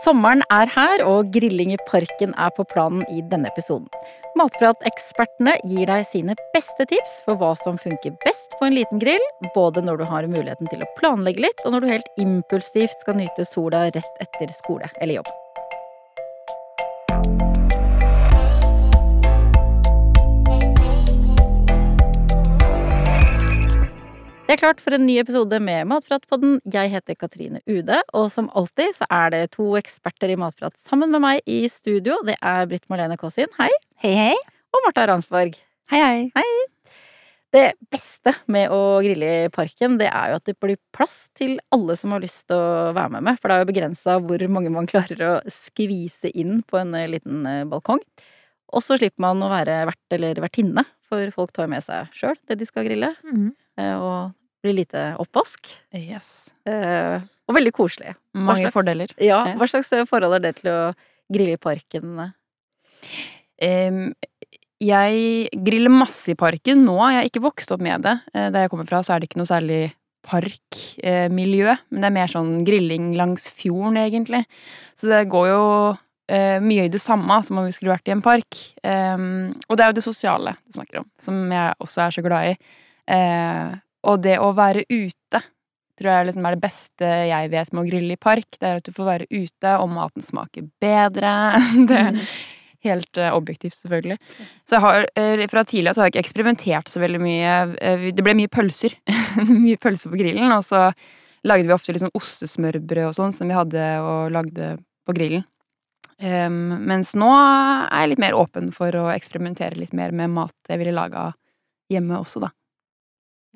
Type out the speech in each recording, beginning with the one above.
Sommeren er her, og grilling i parken er på planen i denne episoden. Matpratekspertene gir deg sine beste tips for hva som funker best på en liten grill, både når du har muligheten til å planlegge litt, og når du helt impulsivt skal nyte sola rett etter skole eller jobb. Det er klart for en ny episode med Matpratpodden. Jeg heter Katrine Ude, og som alltid så er det to eksperter i matprat sammen med meg i studio. Det er Britt Marlene Kåsin, hei. Hei, hei. Og Marta Ransborg. Hei, hei. Hei. Det beste med å grille i parken, det er jo at det blir plass til alle som har lyst til å være med med. For det er jo begrensa hvor mange man klarer å skvise inn på en eh, liten eh, balkong. Og så slipper man å være vert eller vertinne, for folk tar med seg sjøl det de skal grille. Mm. Eh, Og blir lite oppvask. Yes. Eh, Og veldig koselig. Mange slags- fordeler. Ja, hva slags forhold er det til å grille i parken? Um, jeg griller masse i parken nå. Jeg har ikke vokst opp med det. Eh, Der jeg kommer fra, så er det ikke noe særlig parkmiljø. Men det er mer sånn grilling langs fjorden, egentlig. Så det går jo eh, mye i det samme som om vi skulle vært i en park. Um, og det er jo det sosiale du snakker om, som jeg også er så glad i. Eh, og det å være ute tror jeg liksom er det beste jeg vet med å grille i park. Det er at du får være ute, og maten smaker bedre. Det er helt eh, objektivt, selvfølgelig. Så har, eh, fra tidligere så har jeg ikke eksperimentert så veldig mye. Eh, Det ble mye pølser. mye pølser på grillen, og så lagde vi ofte liksom ostesmørbrød og sånn som vi hadde og lagde på grillen. Um, mens nå er jeg litt mer åpen for å eksperimentere litt mer med mat jeg ville laga hjemme også, da.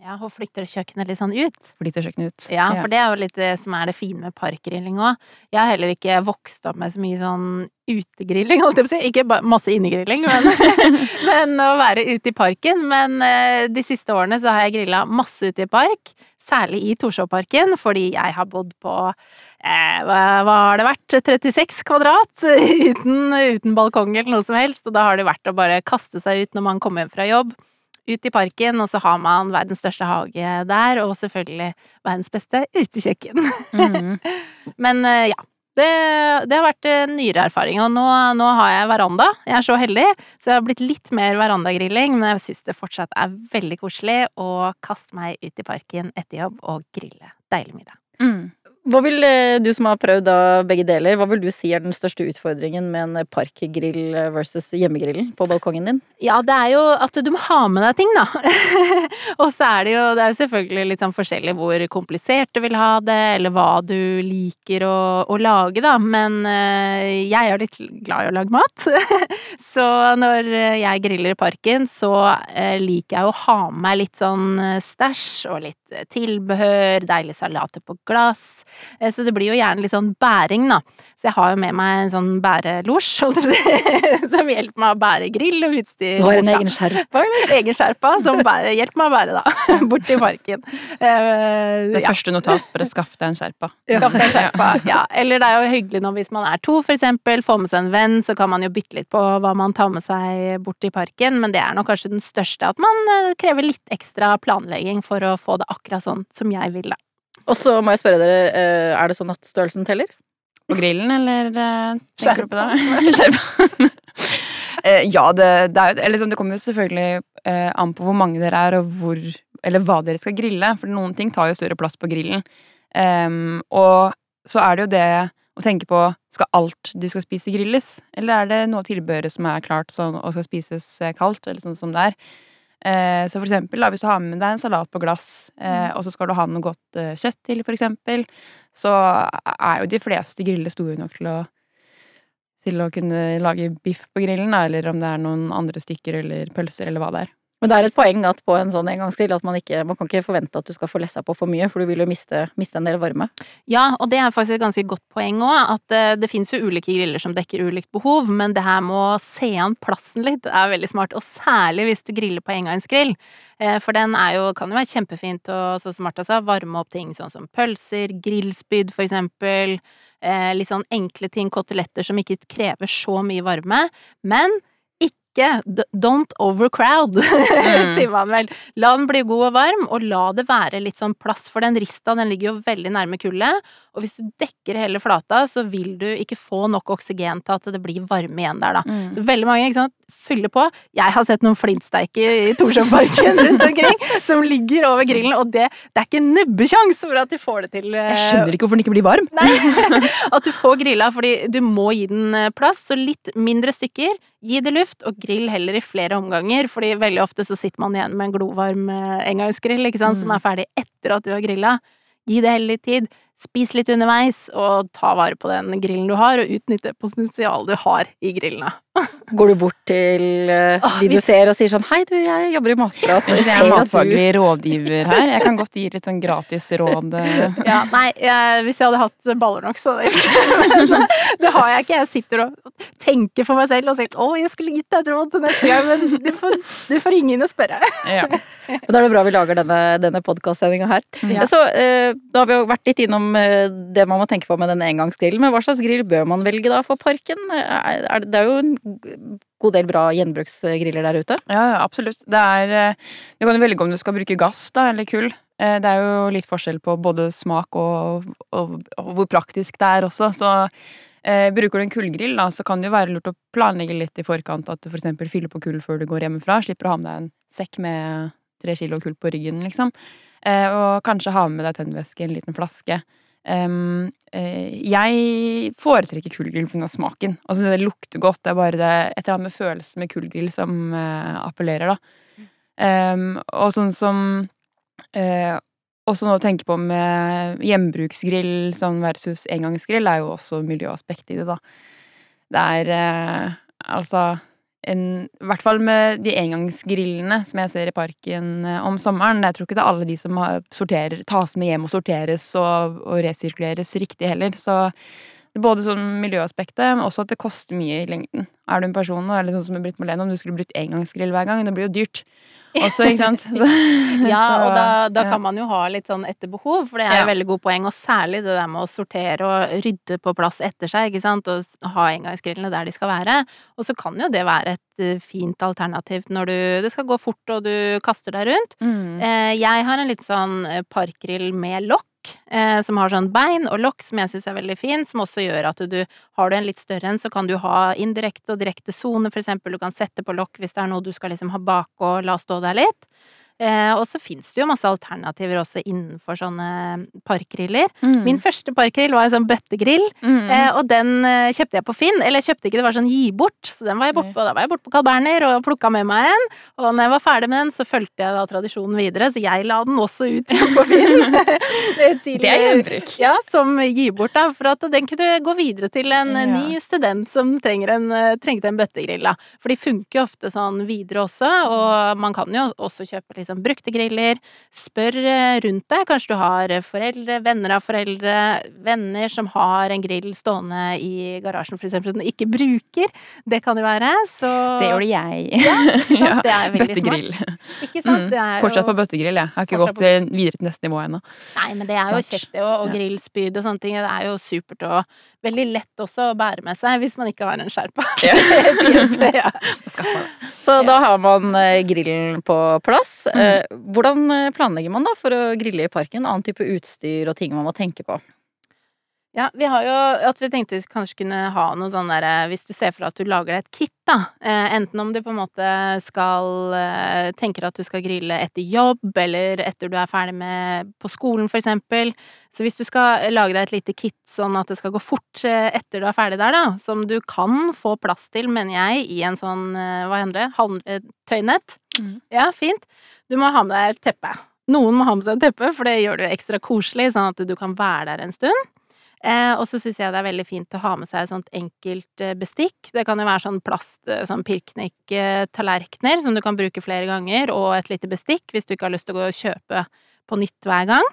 Ja, og flytter kjøkkenet litt sånn ut. Flytter kjøkkenet ut. Ja, for det er jo litt det som er det fine med parkgrilling òg. Jeg har heller ikke vokst opp med så mye sånn utegrilling, holdt jeg på å si. Ikke masse innegrilling, men, men å være ute i parken. Men eh, de siste årene så har jeg grilla masse ute i park. Særlig i Torshovparken, fordi jeg har bodd på eh, hva har det vært, 36 kvadrat uten, uten balkong eller noe som helst. Og da har det vært å bare kaste seg ut når man kommer hjem fra jobb ut i parken, og så har man verdens største hage der, og selvfølgelig verdens beste utekjøkken. Mhm. Men eh, ja. Det, det har vært en nyere erfaring, og nå, nå har jeg veranda. Jeg er så heldig, så jeg har blitt litt mer verandagrilling, men jeg syns det fortsatt er veldig koselig å kaste meg ut i parken etter jobb og grille deilig middag. Mm. Hva vil eh, du som har prøvd begge deler, hva vil du si er den største utfordringen med en parkgrill versus hjemmegrillen på balkongen din? Ja, det er jo at du må ha med deg ting, da. og så er det jo det er selvfølgelig litt sånn forskjellig hvor komplisert du vil ha det, eller hva du liker å, å lage, da. Men eh, jeg er litt glad i å lage mat. så når jeg griller i parken, så eh, liker jeg å ha med meg litt sånn stæsj og litt eh, tilbehør, deilige salater på glass. Eh, Så det blir jo gjerne litt sånn bæring, da. Så jeg har jo med meg en sånn bærelosj, holdt jeg på å si, som hjelper meg å bære grill og utstyr. Du har en egen skjerpa, eller? Egen skjerpa som bærer hjelper meg å bære, da. Bort til parken. Eh, Det ja. første notat, bare skaff deg en skjerpa. Skaff deg en skjerpa. Ja. Eller det er jo hyggelig nå hvis man er to, for eksempel. Få med seg en venn, så kan man jo bytte litt på hva man tar med seg bort i parken. Men det er nok kanskje den største, at man eh, krever litt ekstra planlegging for å få det akkurat sånn som jeg vil, da. Og så må jeg spørre dere, eh, er det sånn at størrelsen teller? På grillen, eller eh, tenker du på det? Skjerpa. Eh, ja, det, det, er, eller liksom, det kommer jo selvfølgelig eh, an på hvor mange dere er, og hvor Eller hva dere skal grille. For noen ting tar jo større plass på grillen. Um, og så er det jo det å tenke på Skal alt du skal spise, grilles? Eller er det noe tilbehøret som er klart sånn, og skal spises kaldt, eller sånn som det er? Eh, så for eksempel, da, hvis du har med deg en salat på glass, eh, og så skal du ha noe godt eh, kjøtt til, for eksempel, så er jo de fleste griller store nok til å til å kunne lage biff på grillen, da, eller om det er noen andre stykker eller pølser, eller hva det er. Men det er et poeng at på en sånn engangsgrill at man ikke man kan ikke forvente at du skal få lessa på for mye, for du vil jo miste, miste en del varme. Ja, og det er faktisk et ganske godt poeng òg, at eh, det finnes jo ulike griller som dekker ulikt behov, men det her med å se an plassen litt er veldig smart, og særlig hvis du griller på engangsgrill. Eh, For den jo, kan jo være kjempefint å, sånn som Martha sa, varme opp ting sånn som pølser, grillspyd for eksempel, eh, litt sånn enkle ting, koteletter som ikke krever så mye varme, men ikke don't overcrowd, sier man vel. La den bli god og varm, og la det være litt sånn plass, for den rista den ligger jo veldig nærme kullet, Og hvis du dekker hele flata, så vil du ikke få nok oksygen til at det blir varme igjen der, da. Mm. Så veldig mange ikke sant, fyller på. Jeg har sett noen flintsteiker i Torshovparken rundt omkring som ligger over grillen, og det, det er ikke nubbekjangs for at de får det til. eh, Jeg skjønner ikke hvorfor den ikke blir varm. Nei, at du får grilla, fordi du må gi den eh, plass. Så litt mindre stykker, gi det luft, og grill heller i flere omganger. Fordi veldig ofte så sitter man igjen med en glovarm eh, engangsgrill, ikke sant, som Mm. er ferdig etter at du har grilla. Gi det heller litt tid. Spis litt underveis, og ta vare på den grillen du har, og utnytte potensialet du har i grillene. Går du bort til uh, de du hvis- ser og sier sånn Hei, du, jeg jobber i matprat. Jeg, jeg er matfaglig rådgiver her. Jeg kan godt gi litt sånn gratis råd. eh. Ja, nei, jeg, hvis jeg hadde hatt baller nok, så hadde jeg gjort det. Men det har jeg ikke. Jeg sitter og tenker for meg selv og sier å, jeg skulle gitt deg et råd til neste gang, men du får, du får ringe inn og spørre. Ja. Da er det bra vi lager denne, denne podkastsendinga her. Ja. Så, uh, da har vi jo vært litt innom eh, det man må tenke på med den engangsgrillen. Men hva slags grill bør man velge da for parken? Det- er jo en god del bra gjenbruksgriller der ute. Ja, absolutt. Det er eh, Du kan velge om du skal bruke gass da, eller kull. Eh, Det er jo litt forskjell på både smak og, og, og hvor praktisk det er også. Så eh, bruker du en kullgrill, da, så kan det jo være lurt å planlegge litt i forkant. At du eksempel fyller på kull før du går hjemmefra. Slipper å ha med deg en sekk med tre kilo kull på ryggen, liksom. Eh, og kanskje ha med deg tennvæske, en liten flaske. Um, jeg foretrekker kullgrill pga. smaken. Altså, det lukter godt. Det er bare det et eller annet med følelsen med kullgrill som eh, appellerer, da. Um, og sånn som eh, Også noe å tenke på med hjemmebruksgrill sånn versus engangsgrill, er jo også miljøaspekt i det, da. Det er eh, altså en, I hvert fall med de engangsgrillene som jeg ser i parken eh, om sommeren. Jeg tror ikke det er alle de som sorterer, tas med hjem og sorteres og, og resirkuleres riktig heller. Så både sånn miljøaspektet, men også at det koster mye i lengden. Er du en person, eller sånn som Britt Marlene, om du skulle brukt engangsgrill hver gang, det blir jo dyrt. Også, ikke sant? Så, Ja, og da, da ja. kan man jo ha litt sånn etter behov, for det er Ja. veldig god poeng. Og særlig det der med å sortere og rydde på plass etter seg, ikke sant. Og ha engangsgrillene der de skal være. Og så kan jo det være et eh, fint alternativ når du, det skal gå fort og du kaster deg rundt. Mm. Eh, jeg har en litt sånn eh, parkgrill med lokk. Eh, som har sånn bein og lokk som jeg syns er veldig fin, som også gjør at du har du en litt større en, så kan du ha indirekte og direkte sone, for eksempel. Du kan sette på lokk hvis det er noe du skal liksom ha bak og la stå der litt. Eh, og så fins det jo masse alternativer også innenfor sånne parkgriller. Mm. Min første parkgrill var en sånn bøttegrill, Mm. eh, og den eh, kjøpte jeg på Finn. Eller jeg kjøpte ikke, det var sånn gi bort, så den var jeg borte på. Da var jeg borte på Carl Berner og plukka med meg en. Og når jeg var ferdig med den, så fulgte jeg da tradisjonen videre, så jeg la den også ut på Finn. Til- Det er gjenbruk. Ja, som gi bort, da. For at den kunne gå videre til en eh, Ja. ny student som en, eh, trengte en bøttegrill, da. For de funker jo ofte sånn videre også, og man kan jo også kjøpe liksom brukte griller. Spør eh, rundt deg. Kanskje du har eh, foreldre, venner av foreldre, venner som har en grill stående i garasjen, for eksempel, som du ikke bruker. Det kan jo være. Så Det gjorde jeg. Ja? Det er veldig Bøttegrill. smart. Ikke sant? Mm. Det er Fortsatt på bøttegrill, jeg. Jeg har ikke Fortsatt gått på... videre til neste nivå ennå. Nei, men det er jo kjekt, det òg. Og grillspyd og sånne ting. Det er jo supert og veldig lett også å bære med seg hvis man ikke har en sherpa. Ja. Ja. Så da har man eh, grillen på plass. Eh, Hvordan eh, planlegger man da for å grille i parken? Annen type utstyr og ting man må tenke på? Ja, vi har jo at vi tenkte vi kanskje kunne ha noe sånn derre Hvis du ser for deg at du lager deg et kit, da. Eh, enten om du på en måte skal eh, tenker at du skal grille etter jobb, eller etter du er ferdig med på skolen, for eksempel. Så hvis du skal lage deg et lite kit sånn at det skal gå fort eh, etter du er ferdig der, da, som du kan få plass til, mener jeg, i en sånn, eh, hva heter det, eh, tøynett. Mm. Ja, fint. Du må ha med deg et teppe. Noen må ha med seg et teppe, for det gjør det jo ekstra koselig, sånn at du kan være der en stund. Eh, og så syns jeg det er veldig fint å ha med seg et sånt enkelt eh, bestikk. Det kan jo være sånn plast, eh, sånn pirknik-tallerkener som du kan bruke flere ganger, og et lite bestikk hvis du ikke har lyst til å gå og kjøpe på nytt hver gang.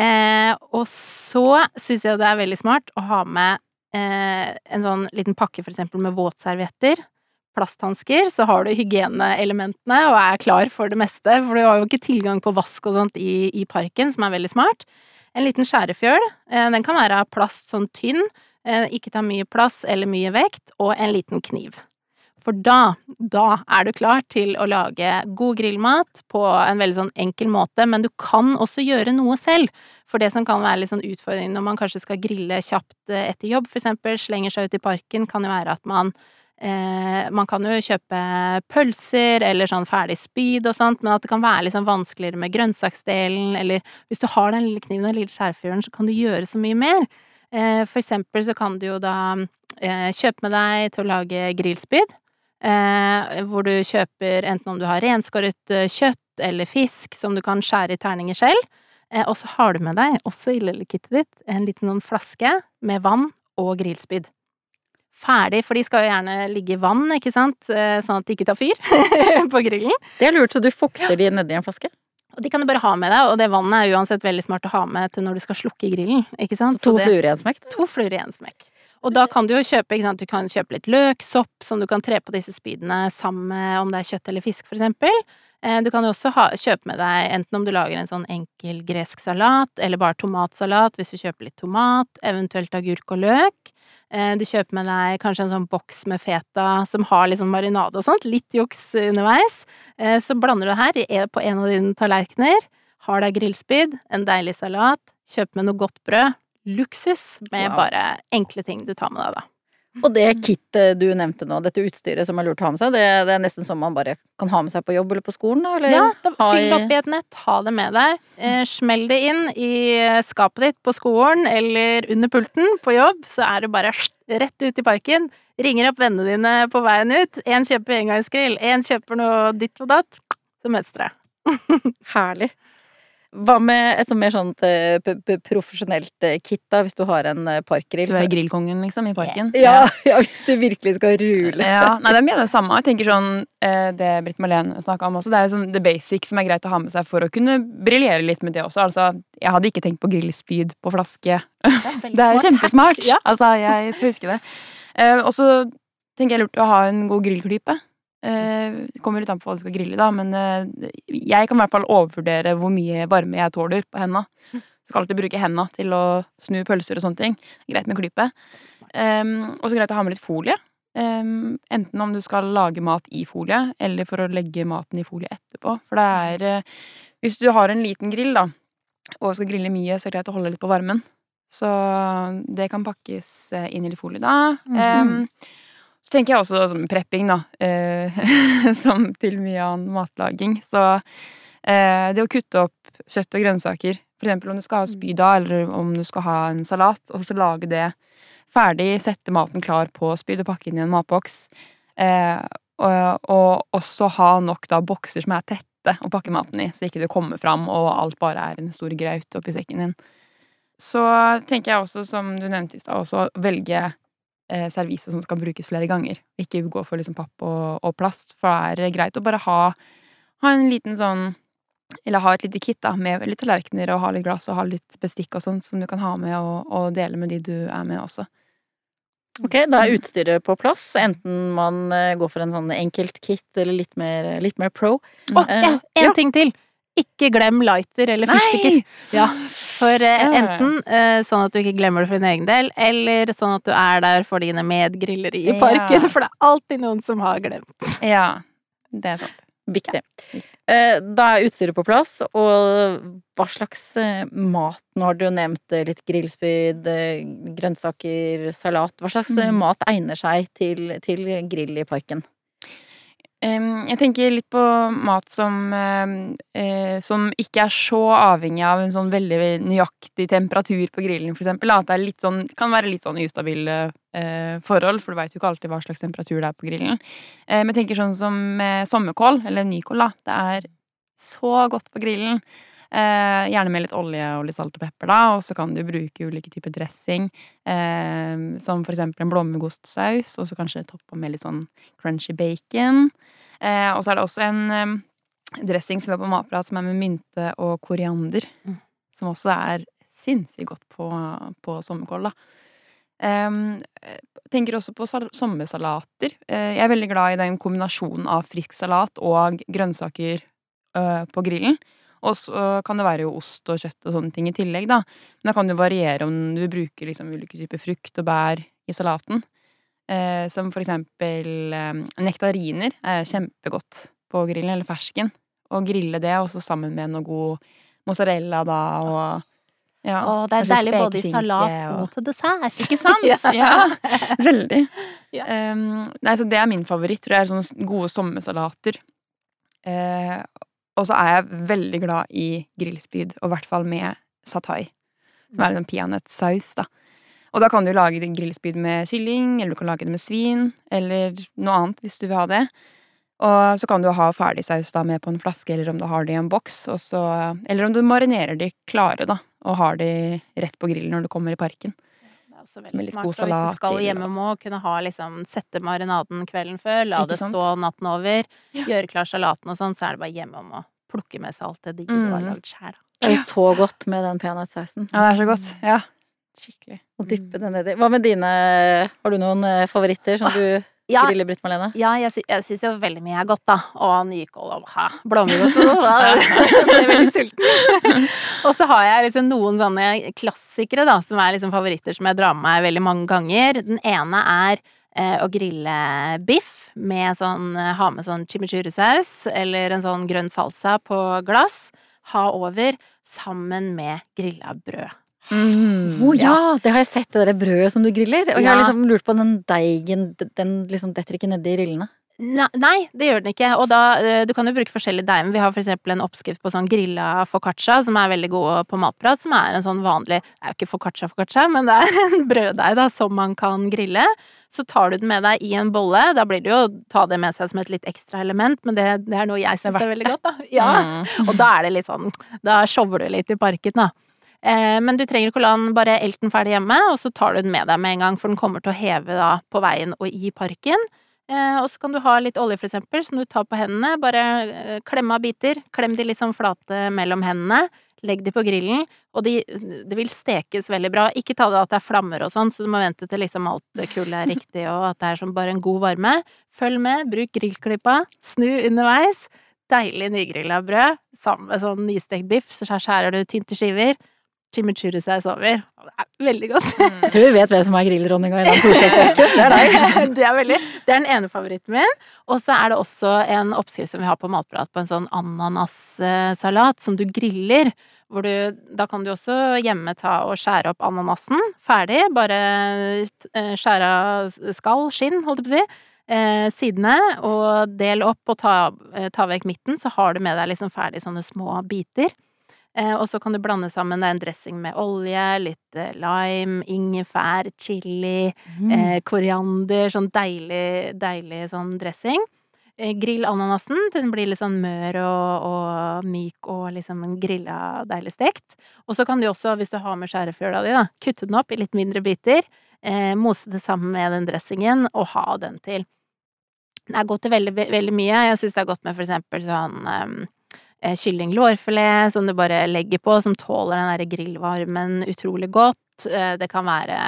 Eh, og så syns jeg det er veldig smart å ha med eh, en sånn liten pakke for eksempel med våtservietter. Plasthansker, så har du hygieneelementene og er klar for det meste, for du har jo ikke tilgang på vask og sånt i, i parken, som er veldig smart. En liten skjærefjøl. Eh, den kan være av plast sånn tynn, eh, ikke ta mye plass eller mye vekt, og en liten kniv. For da, da er du klar til å lage god grillmat på en veldig sånn enkel måte, men du kan også gjøre noe selv. For det som kan være litt sånn utfordring når man kanskje skal grille kjapt eh, etter jobb, for eksempel, slenger seg ut i parken, kan jo være at man Eh, man kan jo kjøpe pølser eller sånn ferdig spyd og sånt, men at det kan være litt sånn vanskeligere med grønnsaksdelen, eller hvis du har den lille kniven og den lille skjærfjøren, så kan du gjøre så mye mer. Eh, for eksempel så kan du jo da eh, kjøpe med deg til å lage grillspyd, eh, hvor du kjøper enten om du har renskåret eh, kjøtt eller fisk som du kan skjære i terninger selv, eh, og så har du med deg, også i lille kittet ditt, en liten sånn flaske med vann og grillspyd ferdig, for de skal jo gjerne ligge i vann, ikke sant, sånn at de ikke tar fyr på grillen. Det er lurt, så du fukter de nedi en flaske? Og de kan du bare ha med deg, og det vannet er uansett veldig smart å ha med til når du skal slukke grillen, ikke sant. Så to fluer i en smekk? To fluer i en smekk. Og da kan du jo kjøpe, sant, du kan kjøpe litt løksopp som du kan tre på disse spydene sammen med om det er kjøtt eller fisk, for eksempel. Du kan jo også ha, kjøpe med deg enten om du lager en sånn enkel gresk salat, eller bare tomatsalat hvis du kjøper litt tomat, eventuelt agurk og løk. Du kjøper med deg kanskje en sånn boks med feta som har litt sånn marinade og sånt, litt juks underveis. Så blander du det her på en av dine tallerkener, har deg grillspyd, en deilig salat, kjøp med noe godt brød. Luksus med Wow. bare enkle ting du tar med deg, da. Og det kittet du nevnte nå, dette utstyret som er lurt å ha med seg, det, det er nesten som man bare kan ha med seg på jobb eller på skolen, da? Eller Ja, da, fyll opp i et nett, ha det med deg. Eh, smell det inn i skapet ditt på skolen eller under pulten på jobb, så er det bare rett ut i parken. Ringer opp vennene dine på veien ut. Én kjøper engangsgrill, én kjøper noe ditt og datt. Så møtes dere. Herlig. Hva med et sånn mer sånt eh, p p profesjonelt eh, kit, da, hvis du har en eh, parkgrill? Så du er grillkongen, liksom, i parken? Ja, ja, hvis du virkelig skal rule. Ja, nei, det er mye av det samme. Jeg tenker sånn, eh, Det Britt Marlene snakka om også, det er sånn the basic som er greit å ha med seg for å kunne briljere litt med det også. Altså, jeg hadde ikke tenkt på grillspyd på flaske. Det er kjempesmart! Ja. Altså, jeg skal huske det. Eh, og så tenker jeg lurt å ha en god grillklype. Eh, det kommer litt an på hva du skal grille, da, men eh, jeg kan i hvert fall overvurdere hvor mye varme jeg tåler på henda. Skal alltid bruke henda til å snu pølser og sånne ting. Greit med klype. Um, og så greit å ha med litt folie. Um, enten om du skal lage mat i folie, eller for å legge maten i folie etterpå. For det er eh, Hvis du har en liten grill, da, og skal grille mye, så er det greit å holde litt på varmen. Så det kan pakkes inn i litt folie da. Mhm. Um, så tenker jeg også som prepping, da. eh, som til mye annen matlaging. Så eh, det å kutte opp kjøtt og grønnsaker, eksempel om du skal ha spyda, eller om du skal ha en salat, og så lage det ferdig, sette maten klar på spyd og pakke inn i en matboks. Eh, og, og også ha nok da bokser som er tette å pakke maten i, så ikke det kommer fram og alt bare er en stor graut oppi sekken din. Så tenker jeg også, som du nevnte i stad, også velge eh, servise som skal brukes flere ganger. Ikke gå for liksom papp og, og plast, for det er greit å bare ha, ha en liten sånn eller ha et lite kit da, med litt tallerkener og ha litt glass og ha litt bestikk og sånt som du kan ha med og, og dele med de du er med også. Ok, da er utstyret på plass, enten man eh, går for en sånn enkelt kit eller litt mer, litt mer pro. Å, ja, Eh, en ja. ting til! Ikke glem lighter eller fyrstikker. Ja, for eh, enten eh, sånn at du ikke glemmer det for din egen del, eller sånn at du er der for dine medgrilleri i Ja. parken, for det er alltid noen som har glemt. Ja, det er sant. Viktig. Eh, Da er utstyret på plass, og hva slags mat Nå har du jo nevnt litt grillspyd, grønnsaker, salat. Hva slags Mm. mat egner seg til, til grill i parken? Jeg tenker litt på mat som, eh, som ikke er så avhengig av en sånn veldig nøyaktig temperatur på grillen, for eksempel. At det sånn, kan være litt sånn ustabile eh, forhold, for du veit jo ikke alltid hva slags temperatur det er på grillen. Eh, men jeg tenker sånn som sommerkål, eller nykål, da. Det er så godt på grillen. Eh, gjerne med litt olje og litt salt og pepper, da. Og så kan du bruke ulike typer dressing, eh, som for eksempel en blåmuggostsaus, og så kanskje toppe med litt sånn crunchy bacon. Eh, og så er det også en eh, dressing som er på matprat som er med mynte og koriander. Mm. Som også er sinnssykt godt på, på sommerkål, da. Eh, tenker også på sal sommersalater. Uh, jeg er veldig glad i den kombinasjonen av frisk salat og grønnsaker uh, på grillen. Og så kan det være jo ost og kjøtt og sånne ting i tillegg, da. Men da kan det variere om du bruker liksom ulike typer frukt og bær i salaten. Eh, som for eksempel eh, nektariner er kjempegodt på grillen, eller fersken. Å grille det, og så sammen med noe god mozzarella da, og ja, Å, det er deilig både i salat og til dessert. Ikke sant? Ja. ja. Veldig. Ja. Um, nei, så det er min favoritt, tror jeg. er Sånne gode sommersalater. Eh, og så er jeg veldig glad i grillspyd, og i hvert fall med satai. Som er en peanøttsaus, da. Og da kan du lage grillspyd med kylling, eller du kan lage det med svin, eller noe annet hvis du vil ha det. Og så kan du ha ferdigsaus da med på en flaske, eller om du har det i en boks. Så, eller om du marinerer de klare, da, og har de rett på grillen når du kommer i parken. Det er også Med veldig litt smart. god Og hvis du skal hjemme må kunne ha liksom Sette marinaden kvelden før, la det stå natten over, Ja. gjøre klar salaten og sånn, så er det bare hjemme om å plukke med seg alt det digge du har Mm. lagd sjæl. Det er jo så godt med den peanøttsausen. Ja, det er så godt. Ja. Skikkelig. Å dyppe den nedi. Hva med dine Har du noen eh, favoritter som du Ja, griller, Britt Marlene? ja, jeg, jeg syns jo veldig mye er godt, da. Og nykål og hæ, blåmuggost og sånn. da. Jeg er veldig sulten. og så har jeg liksom noen sånne klassikere, da, som er liksom favoritter som jeg drar med meg veldig mange ganger. Den ene er eh, å grille biff med sånn Ha med sånn chimichurri-saus eller en sånn grønn salsa på glass. Ha over sammen med grilla brød. Mm. Å ja, det har jeg sett, det der brødet som du griller. Og jeg har liksom lurt på den deigen, den liksom detter ikke nedi rillene. Nei, det gjør den ikke. Og da, eh, du kan jo bruke forskjellige deiger. Vi har for eksempel en oppskrift på sånn grilla foccaccia, som er veldig god på matprat, som er en sånn vanlig Det er jo ikke foccaccia foccaccia, men det er en brøddeig da, som man kan grille. Så tar du den med deg i en bolle. Da blir det jo å ta det med seg som et litt ekstra element, men det, det er noe jeg syns er veldig godt, da. Ja. Mm. Og da er det litt sånn Da shower du litt i parken, da. Eh, men du trenger ikke å la den bare elten ferdig hjemme, og så tar du den med deg med en gang, for den kommer til å heve da på veien og i parken. Eh, og så kan du ha litt olje, for eksempel, som du tar på hendene. Bare klemme av biter. Klem de litt sånn flate mellom hendene. Legg de på grillen, og de, det vil stekes veldig bra. Ikke ta det at det er flammer og sånn, så du må vente til liksom alt kullet er riktig, og at det er som bare en god varme. Følg med, bruk grillklippa, snu underveis. Deilig nygrilla brød sammen med sånn nystekt biff, så skjærer du tynt i skiver. Chimichurri-saus over. Det er veldig godt. Jeg tror vi vet hvem som er grilldronninga i den Torshov-parken. Det er deg. det, er veldig, det er den ene favoritten min. Og så er det også en oppskrift som vi har på Matprat på en sånn ananassalat som du griller. Hvor du, da kan du også hjemme ta og skjære opp ananasen ferdig. Bare eh, skjære av skall, skinn, holdt jeg på å si. Eh, sidene, og del opp og ta, eh, ta vekk midten, så har du med deg liksom ferdig sånne små biter. Eh, og så kan du blande sammen en dressing med olje, litt eh, lime, ingefær, chili, Mm. eh, koriander, sånn deilig, deilig sånn dressing. Eh, grill ananasen til den blir litt sånn mør og, og myk og liksom en grilla, deilig stekt. Og så kan du også, hvis du har med skjærefjøla di, da, kutte den opp i litt mindre biter, eh, mose det sammen med den dressingen og ha den til. Det er godt til veldig, veldig mye. Jeg syns det er godt med for eksempel sånn um, eh, kylling lårfilet som du bare legger på, som tåler den derre grillvarmen utrolig godt. Eh, det kan være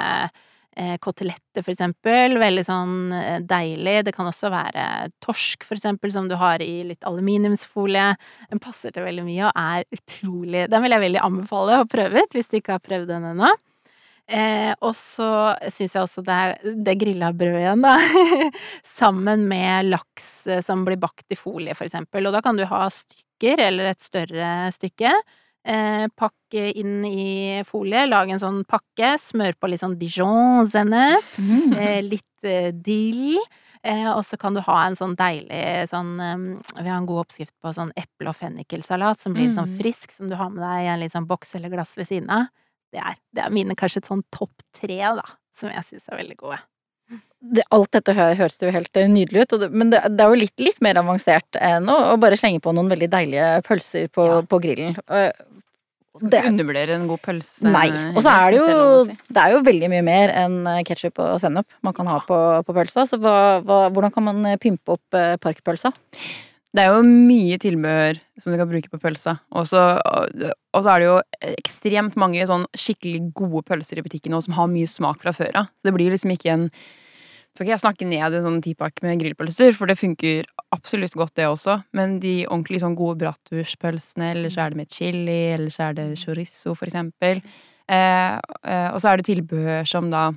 eh, koteletter, for eksempel. Veldig sånn eh, deilig. Det kan også være torsk, for eksempel, som du har i litt aluminiumsfolie. Den passer til veldig mye og er utrolig Den vil jeg veldig anbefale å prøve ut, hvis du ikke har prøvd den ennå. Eh, og så syns jeg også det er det grilla brødet igjen, da. Sammen med laks eh, som blir bakt i folie, for eksempel. Og da kan du ha stykker, eller et større stykke. Eh, pakke inn i folie, lage en sånn pakke, smør på litt sånn dijon-sennep, Mm. eh, litt eh, dill. Eh, og så kan du ha en sånn deilig sånn eh, Vi har en god oppskrift på sånn eple- og fennikelsalat som blir sånn Mm. frisk, som du har med deg i en litt sånn boks eller glass ved siden av. Det er, det er mine kanskje et sånn topp tre, da, som jeg syns er veldig gode. Det, alt dette hø høres jo helt eh, nydelig ut, det, men det, det er jo litt, litt mer avansert enn å, å bare slenge på noen veldig deilige pølser på, Ja. på grillen. Skal Det- undervurdere en god pølse. Nei. Og så er det jo. Det er jo veldig mye mer enn ketsjup og sennep man kan ha på, på pølsa. Så hva, hva, hvordan kan man eh, pimpe opp eh, parkpølsa? Det er jo mye tilbehør som du kan bruke på pølsa. Og så og er det jo ekstremt mange sånn skikkelig gode pølser i butikken nå som har mye smak fra før av. Det blir liksom ikke en Så skal jeg snakke ned en sånn tipakk med grillpølser, for det funker absolutt godt, det også. Men de ordentlig sånn gode bratwurstpølsene, eller så er det med chili, eller så er det chorizo, for eksempel. Eh, eh, og så er det tilbehør som da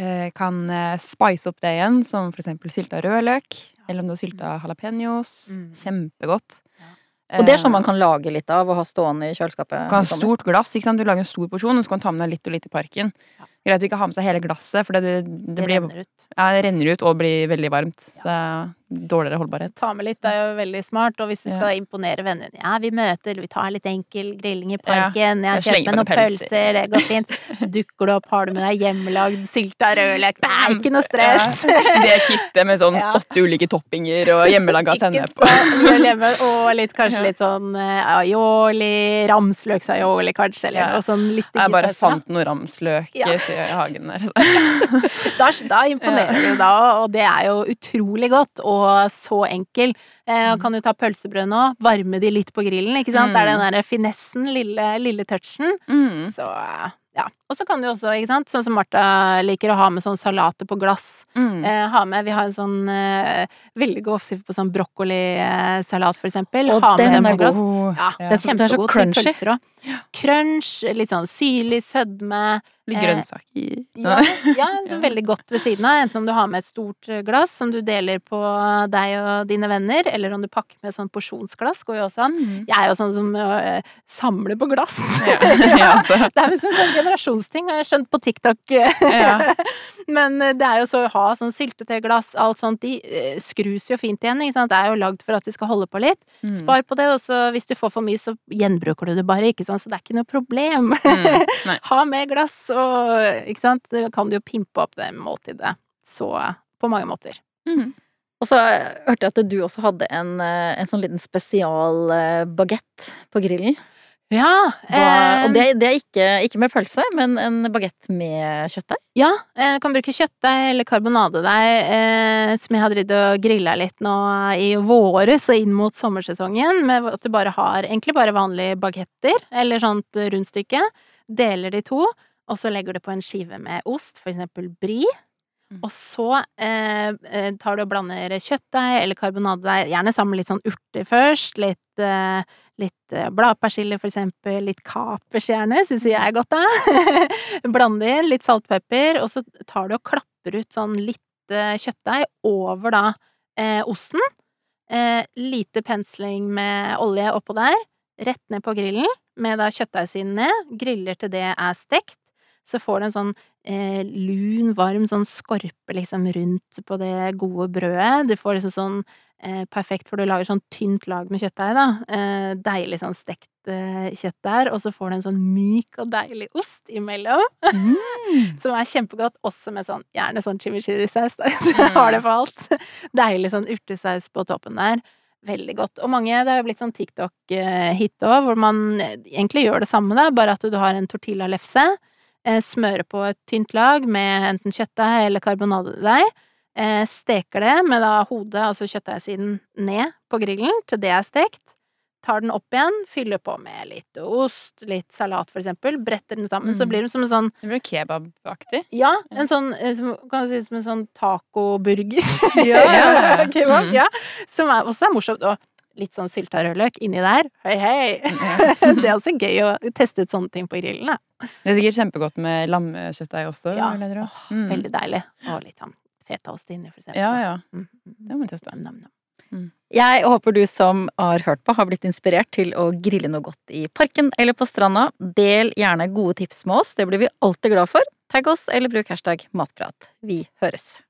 eh, kan eh, spice opp det igjen, som for eksempel sylta rødløk. Eller om du har sylta jalapeños. Mm. Kjempegodt. Og det er sånn man Eh, kan lage litt av og ha stående i kjøleskapet. Du kan ha stort glass. ikke sant? Du lager en stor porsjon, og så kan du ta med deg litt og litt i parken. Ja. Greit å ikke ha med seg hele glasset, for det, det, det, Det blir, renner ut. ja, det renner ut og blir veldig varmt. Så det er dårligere holdbarhet. Ta med litt, det er jo veldig smart. Og hvis du Ja. skal imponere vennene dine Ja, vi møter, vi tar litt enkel grilling i Ja. parken. Jeg Jeg har meg noen pølser. pølser, det går fint. Dukker du opp, har du med deg hjemmelagd sylta rødløk. Det er ikke noe stress. Ja. Det kittet med sånn Ja. åtte ulike toppinger og hjemmelaga sennep. Og litt, kanskje litt sånn eh, aioli, ramsløksaioli kanskje, eller Ja. noe sånn litt Jeg bare fant noe ramsløk Ja. Til hagen der. Da, da imponerer du da, og det er jo utrolig godt og så enkel. Eh, kan du ta pølsebrød nå, varme de litt på grillen, ikke sant. Det er den derre finessen, lille, lille touchen. Mm. Så eh, ja. Og så kan du også, ikke sant, sånn som Martha liker å ha med sånn salater på glass. Mm. Eh, ha med, Vi har en sånn eh, veldig god oppskrift på sånn brokkolisalat, for eksempel. Og ha med den den er på glass. god. Ja, Ja. det er så- Den er så crunchy. pølser. Crunch, litt sånn syrlig sødme. Litt grønnsak i Ja, ja veldig godt ved siden av. Enten om du har med et stort eh, glass som du deler på deg og dine venner, eller om du pakker med sånn porsjonsglass, går jo også an. Mm. Jeg er jo sånn som uh, samler på glass. Ja, ja, altså. Det er visst en sånn generasjonsting, har jeg skjønt på TikTok. Men eh, det er jo så å ha sånn syltetøyglass, alt sånt, de eh, skrus jo fint igjen, ikke sant. Det er jo lagd for at de skal holde på litt. Mm. Spar på det, og så hvis du får for mye, så gjenbruker du det bare, ikke sant. Så det er ikke noe problem. Mm. Ha med glass, og ikke sant. Kan du jo pimpe opp det måltidet så på mange måter. Mm. Og så hørte jeg at du også hadde en, eh, en sånn liten spesialbagett på grillen. Ja, eh, og det, det er ikke, ikke med pølse, men en bagett med kjøttdeig. Ja, eh, kan bruke kjøttdeig eller karbonadedeig, eh, som jeg har drevet og grilla litt nå i våres og inn mot sommersesongen, med at du bare har egentlig bare vanlige bagetter, eller sånt rundstykke, deler de to, og så legger du på en skive med ost, for eksempel brie. Mm. Og så eh, eh, tar du og blander kjøttdeig eller karbonadedeig, gjerne sammen med litt sånn urter først, litt, eh, litt eh, bladpersille for eksempel, litt kapers gjerne, syns jeg er godt da. Blande inn litt saltpepper, og så tar du og klapper ut sånn litt eh, kjøttdeig over da eh, osten. Eh, lite pensling med olje oppå der, rett ned på grillen med da kjøttdeigsiden ned, griller til det er stekt. Så får du en sånn eh, lun, varm sånn skorpe liksom rundt på det gode brødet. Du får liksom sånn eh, perfekt, for du lager sånn tynt lag med kjøttdeig, da. Eh, deilig sånn stekt eh, kjøtt der, og så får du en sånn myk og deilig ost imellom. Som er kjempegodt, også med sånn, gjerne sånn chimichurri-saus, da, så jeg har det for alt. Deilig sånn urtesaus på toppen der. Veldig godt. Og mange, det har jo blitt sånn TikTok-hit òg, hvor man egentlig gjør det samme, da, bare at du har en tortillalefse, eh, smører på et tynt lag med enten kjøttdeig eller karbonadedeig, eh, steker det med da hodet, altså kjøttdeigsiden, ned på grillen til det er stekt, tar den opp igjen, fyller på med litt ost, litt salat for eksempel, bretter den sammen, så Mm. blir det som en sånn Det blir kebabaktig. ja, en sånn, eh, som, kan du si som en sånn tacoburger. Ja. Kebab, Mm. ja. Som er, også er morsomt. Og litt sånn sylta rødløk inni der. Hei, hei! det er også gøy å teste ut sånne ting på grillen. Da. Det er sikkert kjempegodt med lammekjøttdeig også. Ja. jeg. Åh, Mm. Veldig deilig. Og litt sånn fetaost inni, for eksempel. Ja, ja. Mm. Det må vi teste. Nam, nam, nam. Jeg håper du som har hørt på, har blitt inspirert til å grille noe godt i parken eller på stranda. Del gjerne gode tips med oss, det blir vi alltid glad for. Tagg oss eller bruk hashtag matprat. Vi høres.